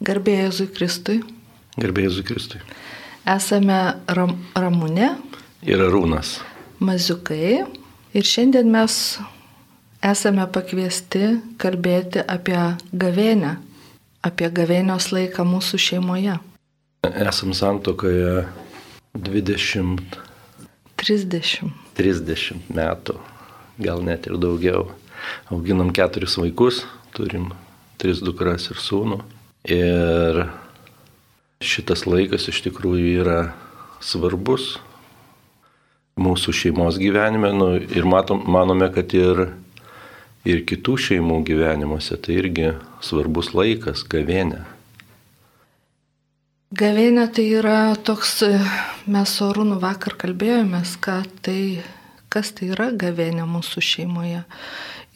Garbėjai Jėzui Kristui. Garbėjai Jėzui Kristui. Esame Ram, Ramūne. Ir Arūnas. Maziukai. Ir šiandien mes esame pakviesti kalbėti apie gavėnę, apie gavėnios laiką mūsų šeimoje. Esam santokoje 20. 30. 30 metų, gal net ir daugiau. Auginam keturis vaikus, turim tris dukras ir sūnų. Ir šitas laikas iš tikrųjų yra svarbus mūsų šeimos gyvenime nu, ir matom, manome, kad ir, ir kitų šeimų gyvenimuose tai irgi svarbus laikas, gavėnė. Gavėnė tai yra toks, mes su Arūnu vakar kalbėjomės, tai, kas tai yra gavėnė mūsų šeimoje.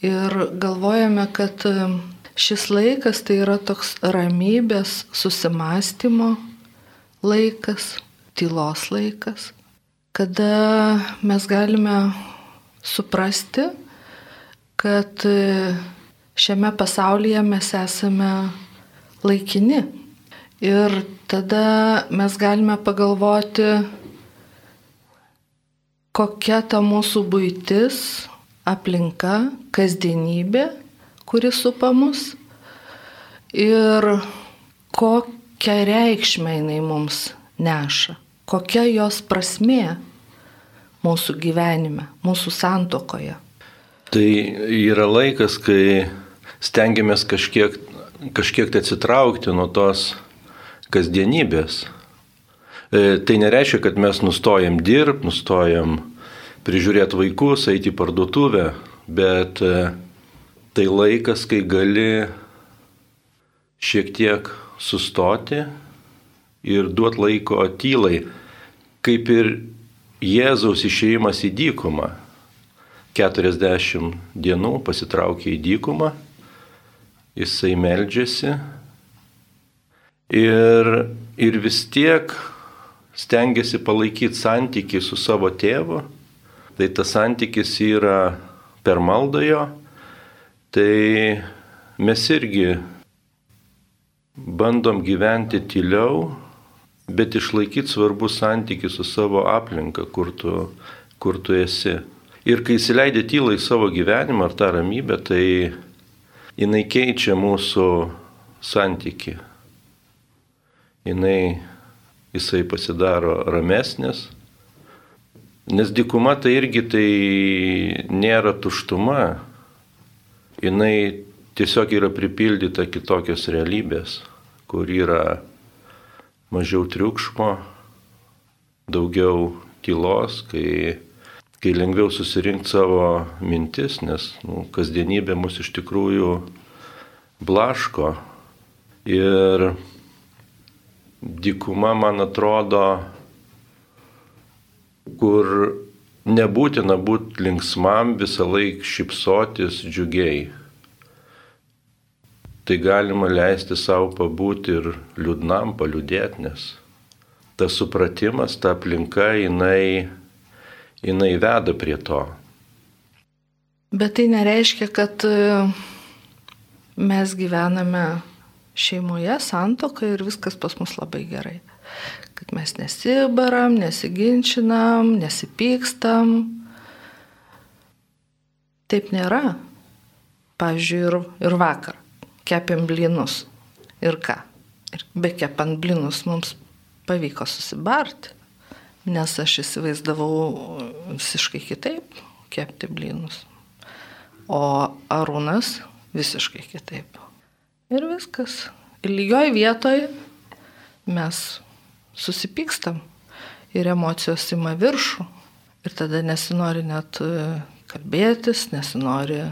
Ir galvojame, kad Šis laikas tai yra toks ramybės, susimastymo laikas, tylos laikas, kada mes galime suprasti, kad šiame pasaulyje mes esame laikini. Ir tada mes galime pagalvoti, kokia ta mūsų būtis, aplinka, kasdienybė kuris supa mus ir kokią reikšmę jinai mums neša, kokia jos prasmė mūsų gyvenime, mūsų santokoje. Tai yra laikas, kai stengiamės kažkiek, kažkiek tai atsitraukti nuo tos kasdienybės. E, tai nereiškia, kad mes nustojam dirbti, nustojam prižiūrėti vaikus, eiti į parduotuvę, bet e, tai laikas, kai gali šiek tiek sustoti ir duoti laiko tylai, kaip ir Jėzaus išėjimas į dykumą. 40 dienų pasitraukė į dykumą, jisai meldžiasi ir, ir vis tiek stengiasi palaikyti santyki su savo tėvu. Tai tas santykis yra per maldojo tai mes irgi bandom gyventi tyliau, bet išlaikyti svarbų santykių su savo aplinka, kur tu, kur tu esi. Ir kai įsileidė tylą į savo gyvenimą ar tą ramybę, tai jinai keičia mūsų santyki. Jinai, jisai pasidaro ramesnis. Nes dikuma tai irgi tai nėra tuštuma, jinai tiesiog yra pripildyta kitokios realybės, kur yra mažiau triukšmo, daugiau tylos, kai, kai lengviau susirinkti savo mintis, nes nu, kasdienybė mus iš tikrųjų blaško. Ir dykuma, man atrodo, kur Nebūtina būti linksmam, visą laiką šipsotis džiugiai. Tai galima leisti savo pabūti ir liūdnam, paliūdėti, nes tas supratimas, ta aplinka, jinai, jinai veda prie to. Bet tai nereiškia, kad e, mes gyvename šeimoje, santokai ir viskas pas mus labai gerai kad mes nesibaram, nesiginčinam, nesipykstam. Taip nėra. Pavyzdžiui, ir, ir vakar kepėm blynus. Ir ką? Ir be kepant blynus mums pavyko susibarti. Nes aš įsivaizdavau visiškai kitaip kepti blynus. O Arūnas visiškai kitaip. Ir viskas. Ir lygioj vietoje mes susipykstam ir emocijos ima viršų. Ir tada nesinori net e, kalbėtis, nesinori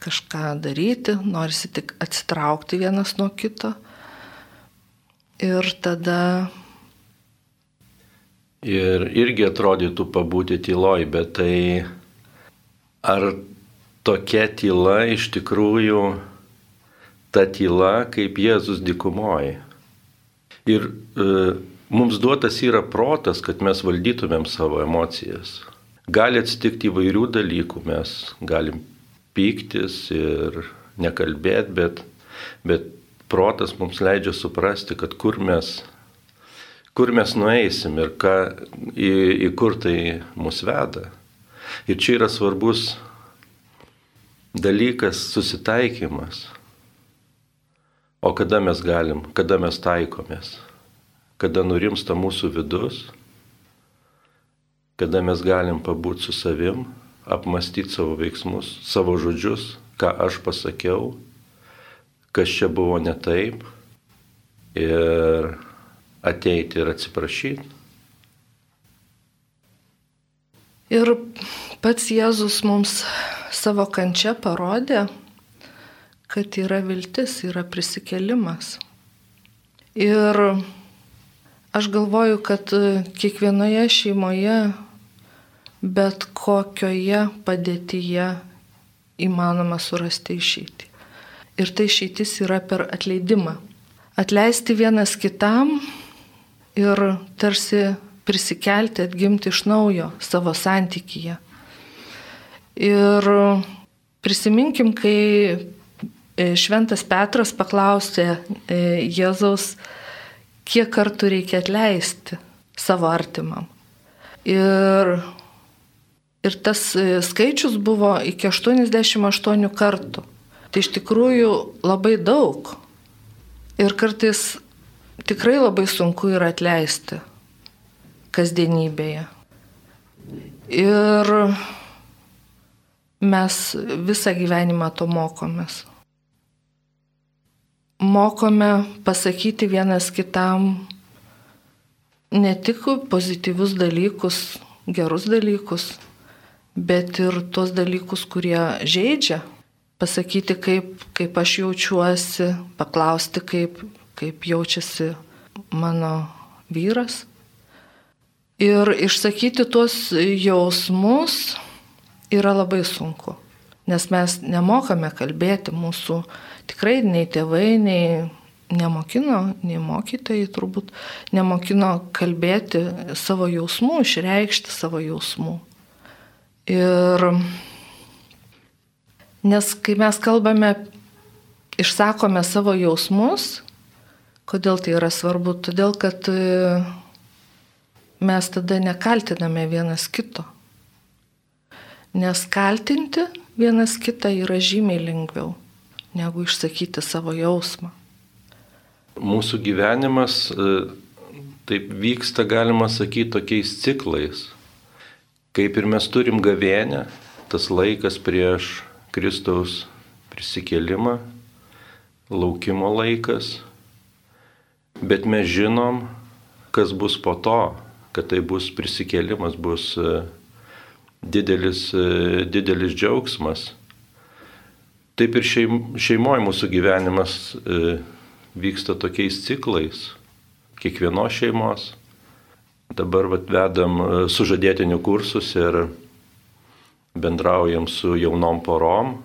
kažką daryti, norisi tik atsitraukti vienas nuo kito. Ir tada. Ir irgi atrodytų pabūti tyloj, bet tai ar tokia tyla iš tikrųjų ta tyla kaip Jėzus dikumoji? Ir mums duotas yra protas, kad mes valdytumėm savo emocijas. Gali atsitikti įvairių dalykų, mes galim pyktis ir nekalbėti, bet, bet protas mums leidžia suprasti, kad kur mes, kur mes nueisim ir ką, į, į kur tai mus veda. Ir čia yra svarbus dalykas susitaikymas. O kada mes galim, kada mes taikomės, kada nurimsta mūsų vidus, kada mes galim pabūti su savim, apmastyti savo veiksmus, savo žodžius, ką aš pasakiau, kas čia buvo ne taip ir ateiti ir atsiprašyti. Ir pats Jėzus mums savo kančia parodė, kad yra viltis, yra prisikelimas. Ir aš galvoju, kad kiekvienoje šeimoje, bet kokioje padėtyje įmanoma surasti išeitį. Ir tai išeitis yra per atleidimą. Atleisti vienas kitam ir tarsi prisikelti, atgimti iš naujo savo santykyje. Ir prisiminkim, kai e, Šventas Petras paklausė e, Jėzaus, kiek kartų reikia atleisti savo artimam. Ir, ir tas e, skaičius buvo iki 88 kartų. Tai iš tikrųjų labai daug. Ir kartais tikrai labai sunku yra atleisti kasdienybėje. Ir mes visą gyvenimą to mokomės. Mokome pasakyti vienas kitam ne tik pozityvius dalykus, gerus dalykus, bet ir tuos dalykus, kurie žaidžia pasakyti, kaip, kaip aš jaučiuosi, paklausti, kaip, kaip jaučiasi mano vyras. Ir išsakyti tuos jausmus yra labai sunku, nes mes nemokame kalbėti, mūsų tikrai nei tėvai, nei nemokino, nei mokytojai turbūt nemokino kalbėti savo jausmų, išreikšti savo jausmų. Ir Nes kai mes kalbame, išsakome savo jausmus, kodėl tai yra svarbu? Todėl, kad mes tada nekaltiname vienas kito. Nes kaltinti vienas kitą yra žymiai lengviau negu išsakyti savo jausmą. Mūsų gyvenimas e, taip vyksta, galima sakyti, tokiais ciklais. Kaip ir mes turim gavėnę, tas laikas prieš Kristaus prisikėlimą, laukimo laikas, bet mes žinom, kas bus po to, kad tai bus prisikėlimas, bus e, didelis, e, didelis džiaugsmas. Taip ir šeimoje mūsų gyvenimas e, vyksta tokiais ciklais, kiekvienos šeimos. Dabar vat, vedam sužadėtinių kursus ir bendraujam su jaunom porom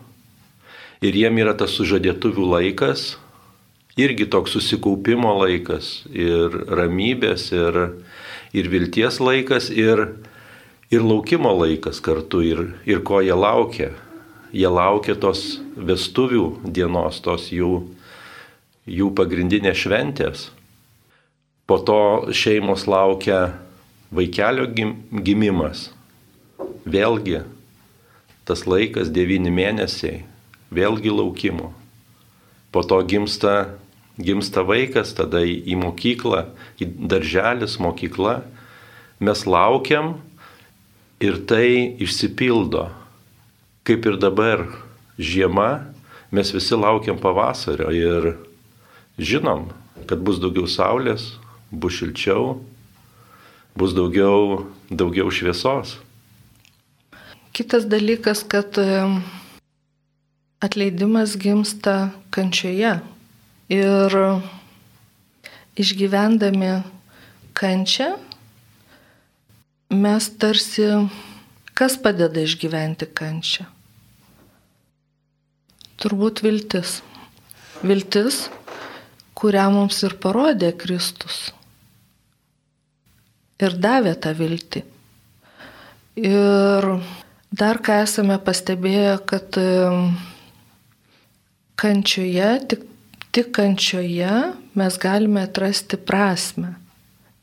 ir jiem yra tas sužadėtuvių laikas, irgi toks susikaupimo laikas ir ramybės ir, ir vilties laikas ir, ir laukimo laikas kartu ir, ir ko jie laukia. Jie laukia tos vestuvių dienos, tos jų, jų pagrindinės šventės. Po to šeimos laukia vaikelio gimimas. Vėlgi tas laikas, devyni mėnesiai, vėlgi laukimo. Po to gimsta, gimsta vaikas, tada į, mokyklą, į darželis, mokykla. Mes laukiam ir tai išsipildo. Kaip ir dabar žiema, mes visi laukiam pavasario ir žinom, kad bus daugiau saulės, bus šilčiau, bus daugiau, daugiau šviesos. Kitas dalykas, kad atleidimas gimsta kančioje. Ir išgyvendami kančią, mes tarsi, kas padeda išgyventi kančią? Turbūt viltis. Viltis, kurią mums ir parodė Kristus. Ir davė tą viltį. Ir Dar ką esame pastebėję, kad kančioje tik, tik kančioje mes galime atrasti prasme,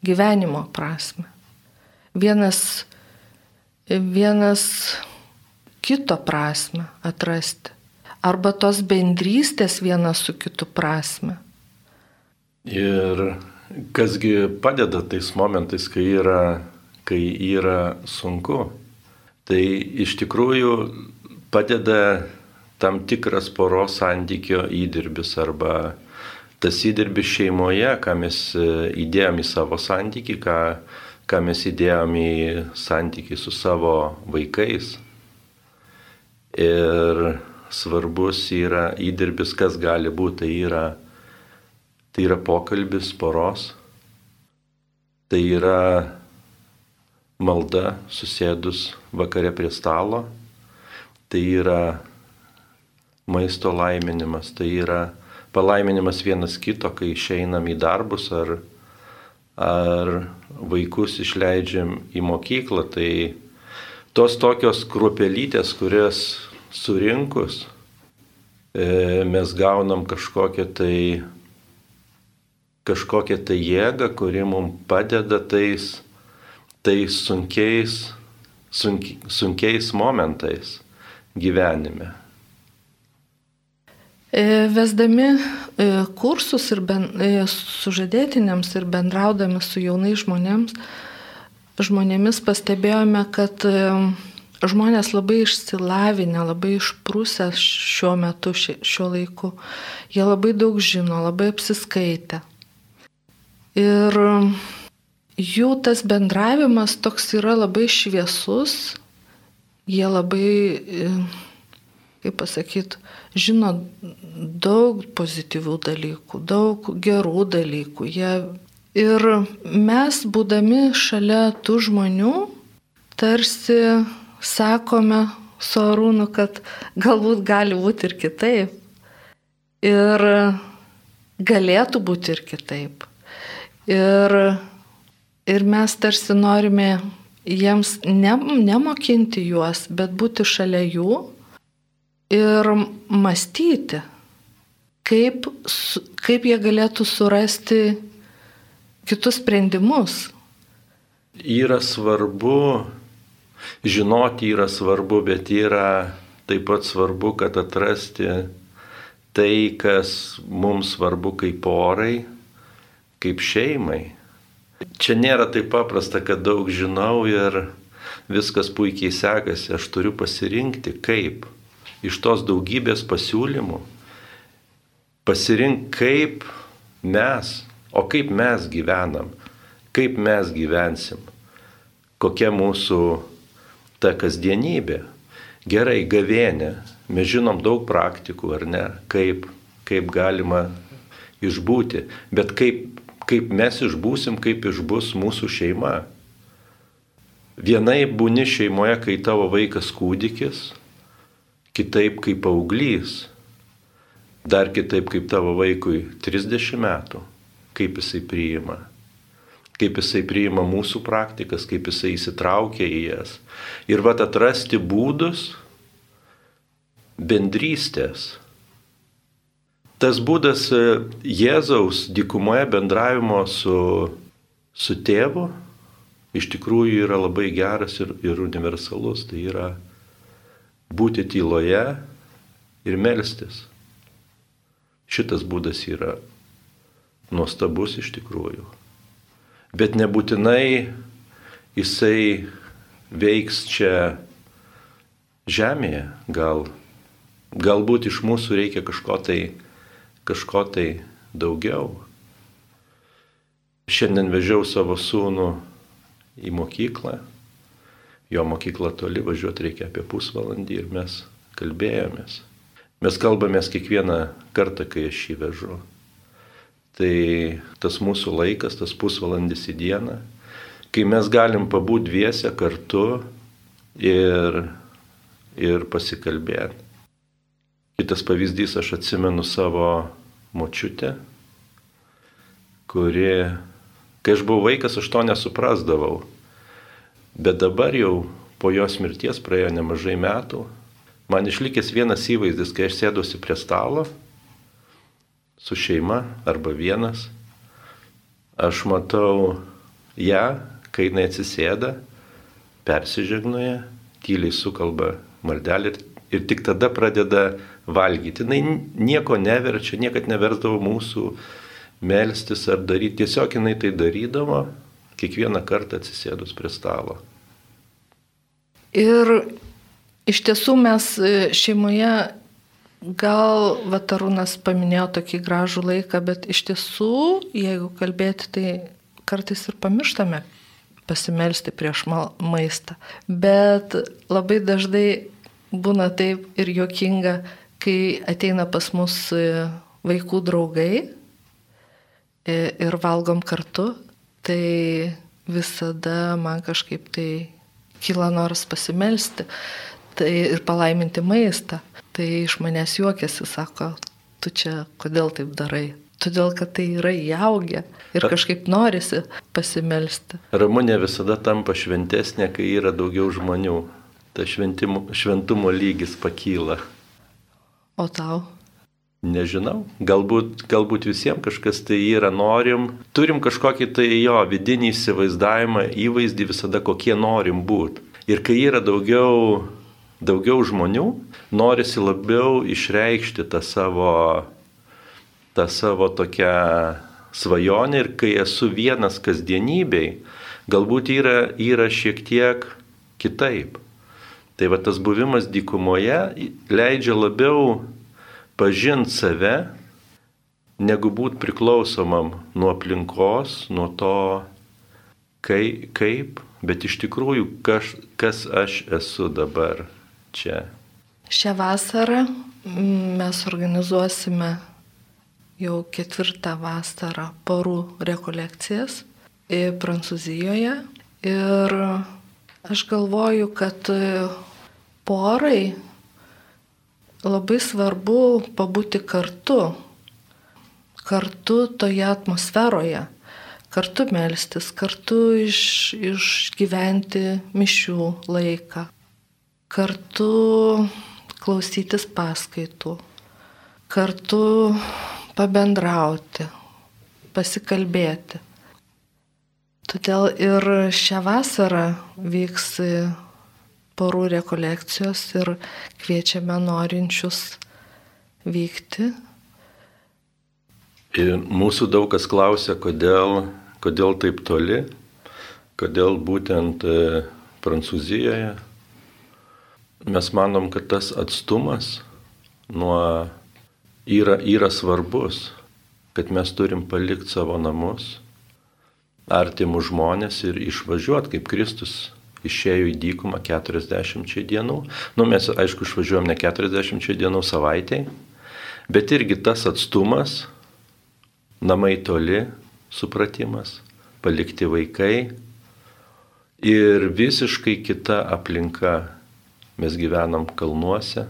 gyvenimo prasme. Vienas, vienas kito prasme atrasti. Arba tos bendrystės vienas su kitu prasme. Ir kasgi padeda tais momentais, kai yra, kai yra sunku. Tai iš tikrųjų padeda tam tikras poros santykio įdirbis arba tas įdirbis šeimoje, ką mes e, įdėjom į savo santykį, ką, ką mes įdėjom į santykį su savo vaikais. Ir svarbus yra įdirbis, kas gali būti, tai yra, tai yra pokalbis poros, tai yra malda susėdus vakare prie stalo, tai yra maisto laiminimas, tai yra palaiminimas vienas kito, kai išeinam į darbus ar, ar vaikus išleidžiam į mokyklą, tai tos tokios kruopelytės, kurias surinkus e, mes gaunam kažkokią tai, kažkokią tai jėgą, kuri mums padeda tais, tais sunkiais, sunki, sunkiais momentais gyvenime. E, vesdami e, kursus ir ben, e, sužadėtiniams ir bendraudami su jaunais žmonėms, žmonėmis pastebėjome, kad žmonės labai išsilavinę, labai išprūsę šiuo metu, šiuo laiku. Jie labai daug žino, labai apsiskaitę. Ir jų tas bendravimas toks yra labai šviesus, jie labai kaip pasakyti, žino daug pozityvių dalykų, daug gerų dalykų. Jie... Ir mes, būdami šalia tų žmonių, tarsi sakome su Arūnu, kad galbūt gali būti ir kitaip. Ir galėtų būti ir kitaip. Ir, ir mes tarsi norime jiems ne, nemokinti juos, bet būti šalia jų ir mąstyti, kaip, kaip jie galėtų surasti kitus sprendimus. Yra svarbu, žinoti yra svarbu, bet yra taip pat svarbu, kad atrasti tai, kas mums svarbu kaip porai, kaip šeimai. Čia nėra taip paprasta, kad daug žinau ir viskas puikiai sekasi, aš turiu pasirinkti kaip iš tos daugybės pasiūlymų pasirink, kaip mes, o kaip mes gyvenam, kaip mes gyvensim, kokia mūsų ta kasdienybė. Gerai, gavėnė, mes žinom daug praktikų, ar ne, kaip, kaip galima išbūti, bet kaip, kaip mes išbūsim, kaip išbus mūsų šeima. Vienai būni šeimoje, kai tavo vaikas kūdikis, kitaip kaip auglys, dar kitaip kaip tavo vaikui 30 metų, kaip jisai priima, kaip jisai priima mūsų praktikas, kaip jisai įsitraukia į jas. Ir va atrasti būdus bendrystės. Tas būdas e, Jėzaus dykumoje bendravimo su, su tėvu iš tikrųjų yra labai geras ir, ir universalus. Tai yra būti tyloje ir melstis. Šitas būdas yra nuostabus iš tikrųjų. Bet nebūtinai jisai veiks čia žemėje. Gal, galbūt iš mūsų reikia kažko tai, kažko tai daugiau. Šiandien vežiau savo sūnų į mokyklą jo mokykla toli, važiuoti reikia apie pusvalandį ir mes kalbėjomės. Mes kalbamės kiekvieną kartą, kai aš jį vežu. Tai tas mūsų laikas, tas pusvalandis į dieną, kai mes galim pabūti dviese kartu ir, ir pasikalbėti. Kitas pavyzdys, aš atsimenu savo močiutę, kuri, kai aš buvau vaikas, aš to nesuprasdavau. Bet dabar jau po jos mirties praėjo nemažai metų. Man išlikęs vienas įvaizdis, kai aš sėdusi prie stalo su šeima arba vienas, aš matau ją, kai jinai atsisėda, persižegnoja, tyliai sukalba maldelį ir, ir tik tada pradeda valgyti. Jis nieko neverčia, niekad neversdavo mūsų melstis ar daryti, tiesiog jinai tai darydavo kiekvieną kartą atsisėdus prie stalo. Ir iš tiesų mes e, šeimoje Gal Vatarūnas paminėjo tokį gražų laiką, bet iš tiesų, jeigu kalbėti, tai kartais ir pamirštame pasimelsti prieš maistą. Bet labai dažnai būna taip ir juokinga, kai ateina pas mus e, vaikų draugai e, ir valgom kartu, tai visada man kažkaip tai kyla noras pasimelsti tai ir palaiminti maistą. Tai iš manęs juokiasi, sako, tu čia kodėl taip darai? Todėl, kad tai yra įaugę ir kažkaip norisi pasimelsti. Ramunė visada tampa šventesnė, kai yra daugiau žmonių. Ta šventimo, šventumo lygis pakyla. O tau? Nežinau, galbūt, galbūt visiems kažkas tai yra, norim, turim kažkokį tai jo vidinį įsivaizdavimą, įvaizdį visada, kokie norim būti. Ir kai yra daugiau daugiau žmonių, norisi labiau išreikšti tą savo, tą savo tokią svajonę ir kai esu vienas kasdienybei, galbūt yra, yra šiek tiek kitaip. Tai va tas buvimas dykumoje leidžia labiau pažinti save, negu būti priklausomam nuo aplinkos, nuo to, kai, kaip, bet iš tikrųjų, kas, kas aš esu dabar čia? Šią vasarą mes organizuosime jau ketvirtą vasarą porų rekolekcijas Prancūzijoje. Ir aš galvoju, kad porai labai svarbu pabūti kartu, kartu toje atmosferoje, kartu melstis, kartu iš, išgyventi mišių laiką kartu klausytis paskaitų, kartu pabendrauti, pasikalbėti. Todėl ir šią vasarą vyks porų rekolekcijos ir kviečiame norinčius vykti. Ir mūsų daug kas klausia, kodėl, kodėl taip toli, kodėl būtent e, Prancūzijoje, mes manom, kad tas atstumas nuo yra, yra svarbus, kad mes turim palikti savo namus, artimus žmonės ir išvažiuoti, kaip Kristus išėjo į dykumą 40 dienų. Nu, mes, aišku, išvažiuojam ne 40 dienų savaitėje, bet irgi tas atstumas, namai toli, supratimas, palikti vaikai ir visiškai kita aplinka Mes gyvenam kalnuose,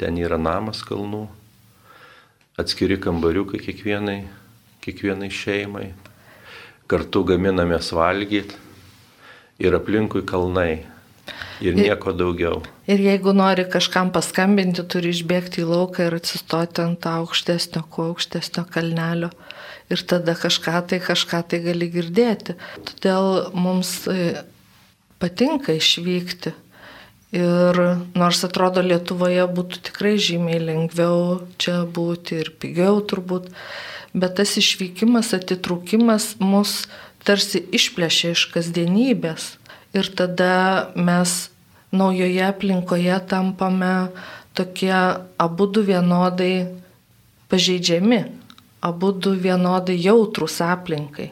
ten yra namas kalnų, atskiri kambariukai kiekvienai, kiekvienai šeimai, kartu gaminamės valgyti ir aplinkui kalnai. Ir nieko daugiau. Ir jeigu nori kažkam paskambinti, turi išbėgti į lauką ir atsistoti ant aukštesnio, kuo aukštesnio kalnelio. Ir tada kažką tai, kažką tai gali girdėti. Todėl mums e, patinka išvykti Ir nors atrodo Lietuvoje būtų tikrai žymiai lengviau čia būti ir pigiau turbūt, bet tas išvykimas, atitrūkimas mus tarsi išplėšia iš kasdienybės. Ir tada mes naujoje aplinkoje tampame tokie abu du vienodai pažeidžiami, abu du vienodai jautrus aplinkai.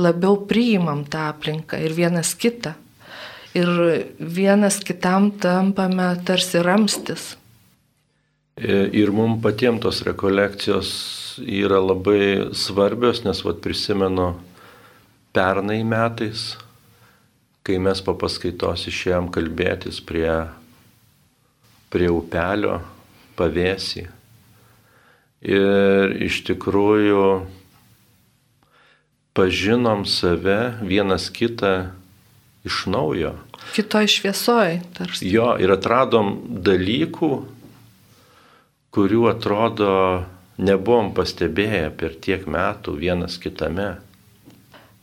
Labiau priimam tą aplinką ir vienas kitą ir vienas kitam tampame tarsi ramstis. E, ir mums patiems tos rekolekcijos yra labai svarbios, nes vat, prisimenu pernai metais, kai mes po paskaitos išėjom kalbėtis prie, prie upelio pavėsį. Ir iš tikrųjų pažinom save vienas kitą iš naujo. Kitoj šviesoj, tarsi. Jo, ir atradom dalykų, kurių atrodo nebuvom pastebėję per tiek metų vienas kitame.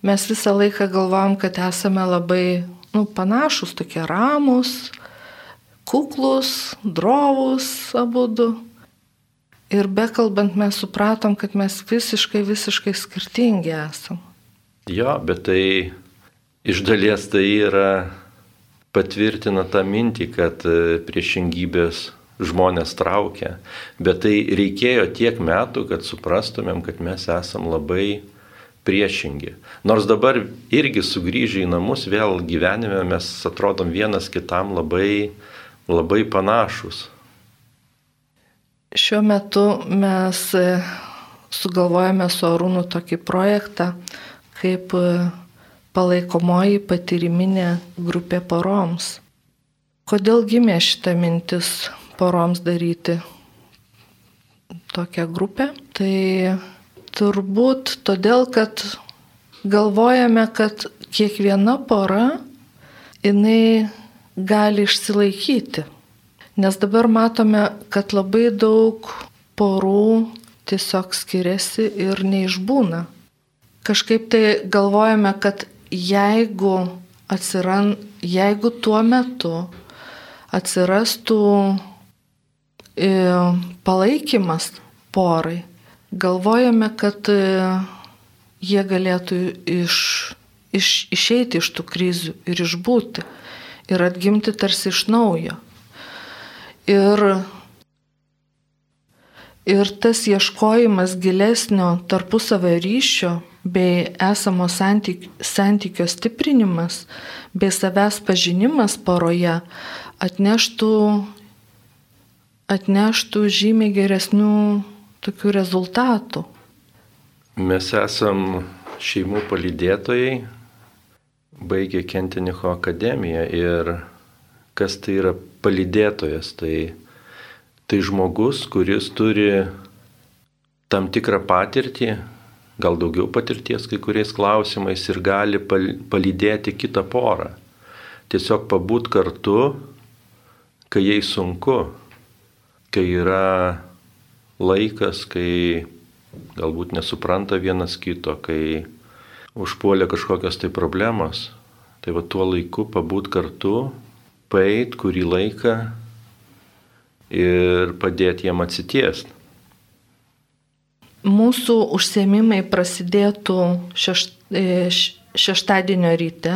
Mes visą laiką galvom, kad esame labai nu, panašus, tokie ramus, kuklus, drovus abu du. Ir bekalbant mes supratom, kad mes visiškai, visiškai skirtingi esam. Jo, bet tai iš dalies tai yra patvirtina tą mintį, kad e, priešingybės žmonės traukia. Bet tai reikėjo tiek metų, kad suprastumėm, kad mes esam labai priešingi. Nors dabar irgi sugrįžę į namus vėl gyvenime mes atrodom vienas kitam labai, labai panašus. Šiuo metu mes e, sugalvojame su Arūnu tokį projektą, kaip e, palaikomoji patyriminė grupė poroms. Kodėl gimė šita mintis poroms daryti tokią grupę? Tai turbūt todėl, kad galvojame, kad kiekviena pora jinai gali išsilaikyti. Nes dabar matome, kad labai daug porų tiesiog skiriasi ir neišbūna. Kažkaip tai galvojame, kad jeigu atsirand, jeigu tuo metu atsirastų e, palaikymas porai, galvojame, kad e, jie galėtų iš, iš, išeiti iš tų krizių ir išbūti ir atgimti tarsi iš naujo. Ir, ir tas ieškojimas gilesnio tarpusavio ryšio bei esamo santyk, santykio stiprinimas, bei savęs pažinimas poroje atneštų, atneštų žymiai geresnių tokių rezultatų. Mes esam šeimų palydėtojai, baigė Kentinicho akademiją ir kas tai yra palydėtojas, tai, tai žmogus, kuris turi tam tikrą patirtį, gal daugiau patirties kai kuriais klausimais ir gali palydėti kitą porą. Tiesiog pabūt kartu, kai jai sunku, kai yra laikas, kai galbūt nesupranta vienas kito, kai užpuolė kažkokios tai problemos. Tai va tuo laiku pabūt kartu, paeit kurį laiką ir padėti jam atsitiesti mūsų užsiemimai prasidėtų šešt, e, šeštadienio ryte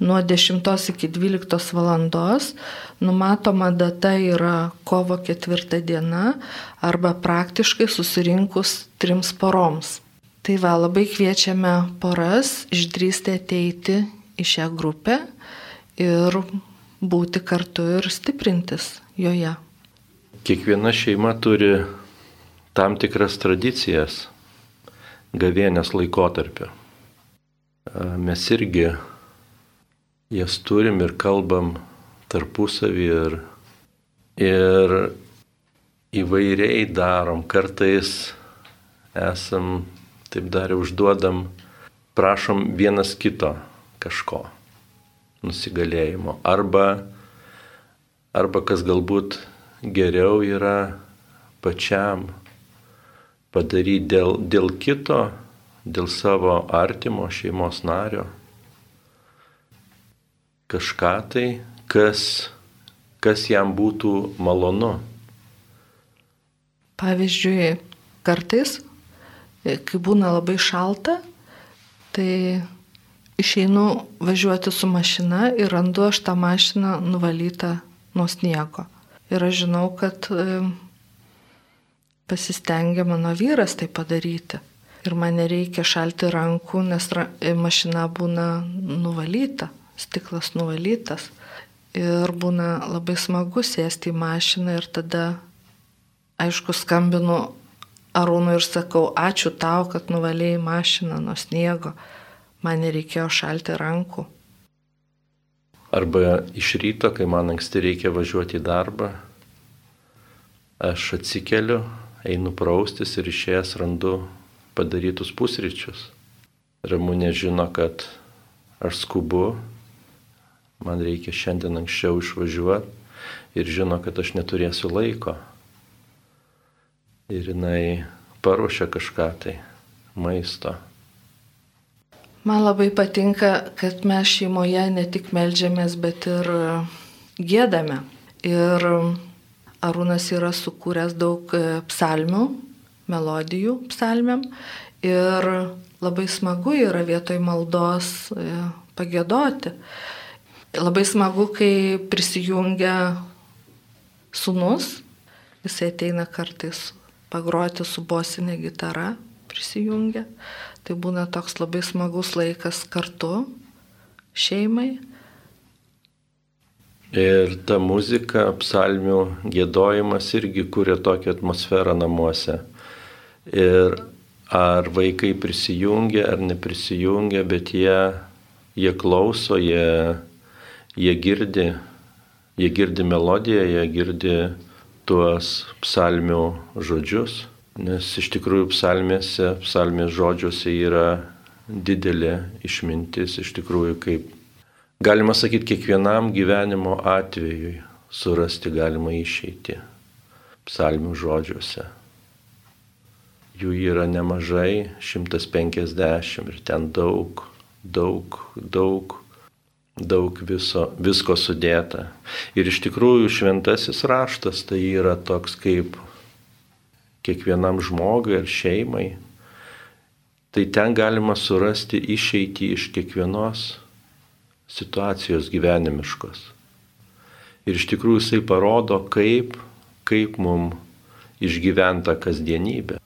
nuo 10 iki 12 valandos. Numatoma data yra kovo 4 diena arba praktiškai susirinkus trims poroms. Tai va, labai kviečiame poras išdrysti ateiti į šią grupę ir būti kartu ir stiprintis joje. Kiekviena šeima turi tam tikras tradicijas gavienės laikotarpio. Mes irgi jas turim ir kalbam tarpusavį ir, ir įvairiai darom. Kartais esam, taip dar užduodam, prašom vienas kito kažko, nusigalėjimo. Arba, arba kas galbūt geriau yra pačiam padaryti dėl, dėl kito, dėl savo artimo šeimos nario kažką tai, kas, kas jam būtų malonu. Pavyzdžiui, kartais, kai būna labai šalta, tai išeinu važiuoti su mašina ir randu aš tą mašiną nuvalytą nuo sniego. Ir aš žinau, kad pasistengė mano vyras tai padaryti. Ir man nereikia šalti rankų, nes mašina būna nuvalyta, stiklas nuvalytas. Ir būna labai smagu sėsti į mašiną ir tada, aišku, skambinu Arūnui ir sakau, ačiū tau, kad nuvalėjai mašiną nuo sniego, man nereikėjo šalti rankų. Arba iš ryto, kai man anksti reikia važiuoti į darbą, aš atsikeliu, einu praustis ir išėjęs randu padarytus pusryčius. Ramūnė žino, kad aš skubu, man reikia šiandien anksčiau išvažiuoti ir žino, kad aš neturėsiu laiko. ir jinai paruošia kažką tai maisto. Man labai patinka, kad mes šeimoje ne tik melžiamės, bet ir gėdame. Ir Arūnas yra sukūręs daug psalmių, melodijų psalmiam. Ir labai smagu yra vietoj maldos pagėdoti. Labai smagu, kai prisijungia sunus, jisai ateina kartais pagroti su bosinė gitara, prisijungia. Tai būna toks labai smagus laikas kartu šeimai. Ir ta muzika, psalmių gėdojimas irgi kuria tokią atmosferą namuose. Ir ar vaikai prisijungia ar neprisijungia, bet jie, jie klauso, jie, jie girdi, jie girdi melodiją, jie girdi tuos psalmių žodžius, nes iš tikrųjų psalmėse, psalmės žodžiuose yra didelė išmintis, iš tikrųjų kaip Galima sakyti, kiekvienam gyvenimo atvejui surasti galima išeiti psalmių žodžiuose. Jų yra nemažai, 150 ir ten daug, daug, daug, daug viso, visko sudėta. Ir iš tikrųjų šventasis raštas tai yra toks kaip kiekvienam žmogui ar šeimai. Tai ten galima surasti išeitį iš kiekvienos situacijos gyvenimiškos. Ir iš tikrųjų jisai parodo, kaip, kaip mum išgyventa kasdienybė.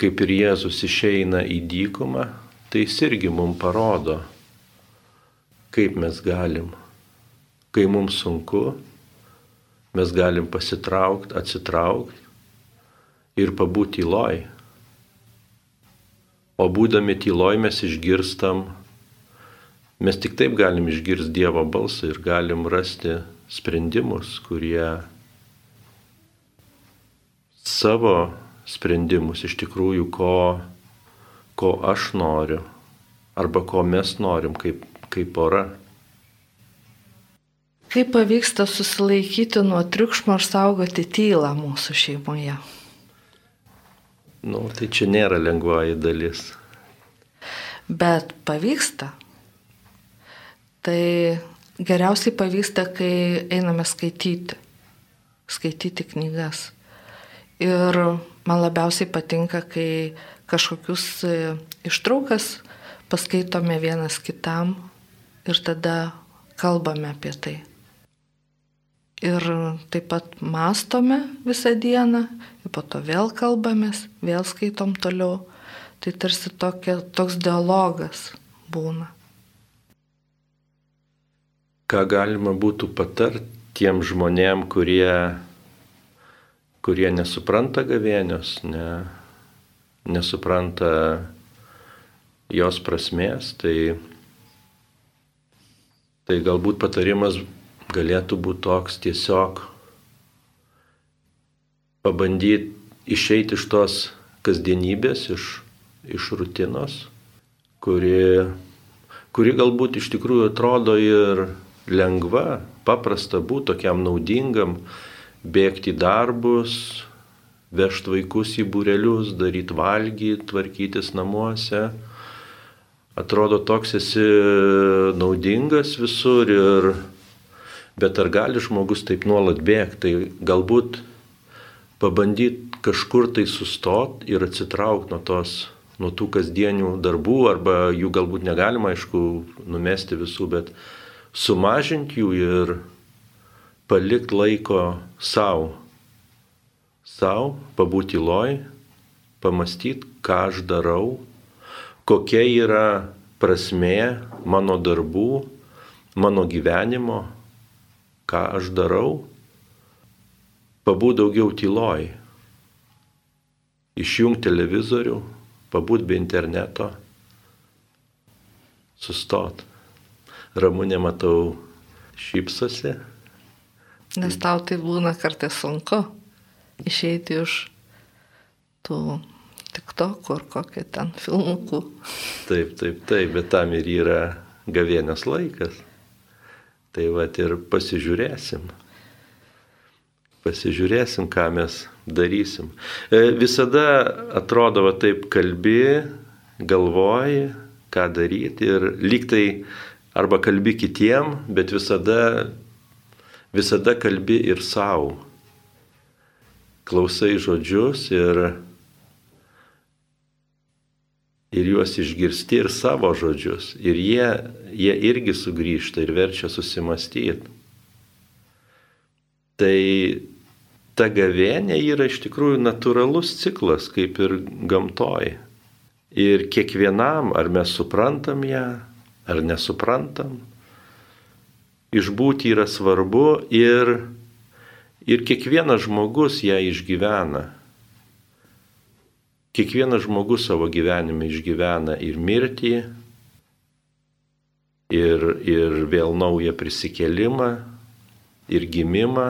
Kaip ir Jėzus išeina į dykumą, tai jis irgi mum parodo, kaip mes galim, kai mums sunku, mes galim pasitraukti, atsitraukti ir pabūti tyloj. O būdami tyloj mes išgirstam Mes tik taip galim išgirsti Dievo balsą ir galim rasti sprendimus, kurie savo sprendimus iš tikrųjų, ko, ko aš noriu arba ko mes norim kaip, kaip pora. Kaip pavyksta susilaikyti nuo triukšmo ir saugoti tylą mūsų šeimoje? Nu, tai čia nėra lengvoji dalis. Bet pavyksta. Tai geriausiai pavyksta, kai einame skaityti, skaityti knygas. Ir man labiausiai patinka, kai kažkokius e, ištraukas paskaitome vienas kitam ir tada kalbame apie tai. Ir taip pat mastome visą dieną, ir po to vėl kalbamės, vėl skaitom toliau. Tai tarsi tokia, toks dialogas būna ką galima būtų patart tiem žmonėm, kurie, kurie nesupranta gavėnios, ne, nesupranta jos prasmės, tai, tai galbūt patarimas galėtų būti toks tiesiog pabandyti išeiti iš tos kasdienybės, iš, iš rutinos, kuri, kuri galbūt iš tikrųjų atrodo ir lengva, paprasta būti tokiam naudingam, bėgti į darbus, vežti vaikus į būrelius, daryti valgyti, tvarkytis namuose. Atrodo, toks esi naudingas visur ir bet ar gali žmogus taip nuolat bėgti, tai galbūt pabandyti kažkur tai sustot ir atsitraukti nuo tos, nuo tų kasdienių darbų, arba jų galbūt negalima, aišku, numesti visų, bet sumažinti jų ir palikti laiko savo. Sau, pabūti loj, pamastyti, ką aš darau, kokia yra prasmė mano darbų, mano gyvenimo, ką aš darau, pabūti daugiau tyloj, išjungti televizorių, pabūti be interneto, sustot. Ramūnė, matau, šypsosi. Nes tau tai būna kartais sunku išeiti iš tų tik to, kur kokie ten filmukų. Taip, taip, taip, bet tam ir yra gavienės laikas. Tai va ir pasižiūrėsim. Pasižiūrėsim, ką mes darysim. E, visada atrodo, va taip kalbi, galvoji, ką daryti ir lygtai arba kalbi kitiem, bet visada, visada kalbi ir savo. Klausai žodžius ir, ir juos išgirsti ir savo žodžius. Ir jie, jie irgi sugrįžta ir verčia susimastyti. Tai ta gavėnė yra iš tikrųjų natūralus ciklas, kaip ir gamtoj. Ir kiekvienam, ar mes suprantam ją, ar nesuprantam. Išbūti yra svarbu ir, ir kiekvienas žmogus ją išgyvena. Kiekvienas žmogus savo gyvenime išgyvena ir mirtį, ir, ir vėl naują prisikelimą, ir gimimą.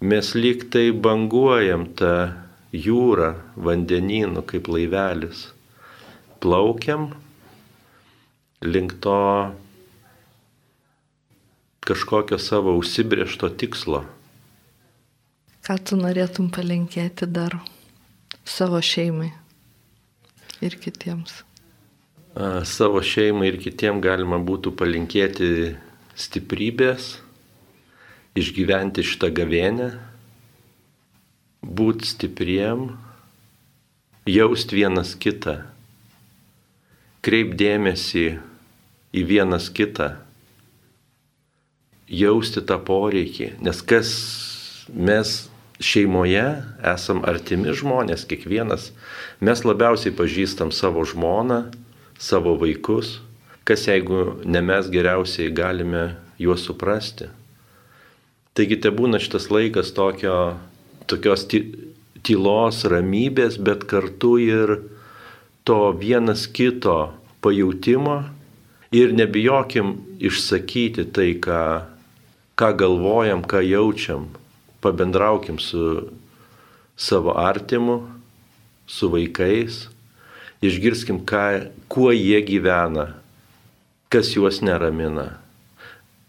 Mes lyg tai banguojam tą jūrą, vandenynų kaip laivelis. Plaukiam link to kažkokio savo užsibriešto tikslo. Ką tu norėtum palinkėti dar savo šeimai ir kitiems? A, savo šeimai ir kitiems galima būtų palinkėti stiprybės, išgyventi šitą gavienę, būti stipriem, jausti vienas kitą, kreipdėmėsi į vienas kitą, jausti tą poreikį, nes kas mes šeimoje esam artimi žmonės, kiekvienas, mes labiausiai pažįstam savo žmoną, savo vaikus, kas jeigu ne mes geriausiai galime juos suprasti. Taigi te būna šitas laikas tokio, tokios tylos, ramybės, bet kartu ir to vienas kito pajūtimo Ir nebijokim išsakyti tai, ką, ką galvojam, ką jaučiam. Pabendraukim su savo artimu, su vaikais, išgirskim, ką, kuo jie gyvena, kas juos neramina,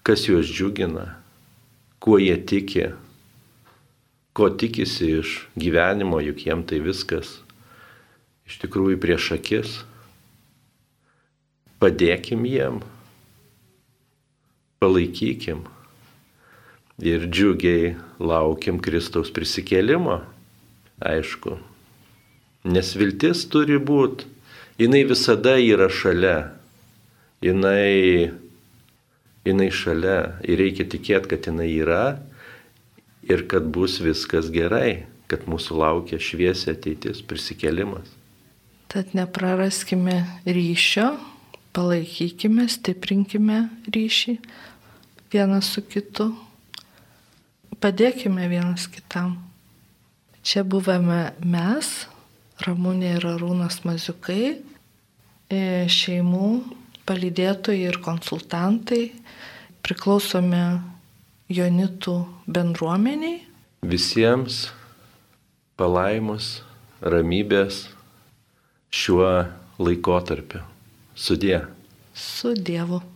kas juos džiugina, kuo jie tiki, ko tikisi iš gyvenimo, juk jiem tai viskas. Iš tikrųjų prieš akis padėkim jiem, palaikykim ir džiugiai laukiam Kristaus prisikėlimo, aišku. Nes viltis turi būti, jinai visada yra šalia, jinai, jinai šalia ir reikia tikėti, kad jinai yra ir kad bus viskas gerai, kad mūsų laukia šviesia ateitis, prisikėlimas. Tad nepraraskime ryšio palaikykime, stiprinkime ryšį vienas su kitu, padėkime vienas kitam. Čia buvome mes, Ramūnė ir Arūnas Maziukai, e, šeimų palydėtojai ir konsultantai, priklausome Jonitų bendruomeniai. Visiems palaimus, ramybės šiuo laikotarpiu. Sudie. Su Dievu.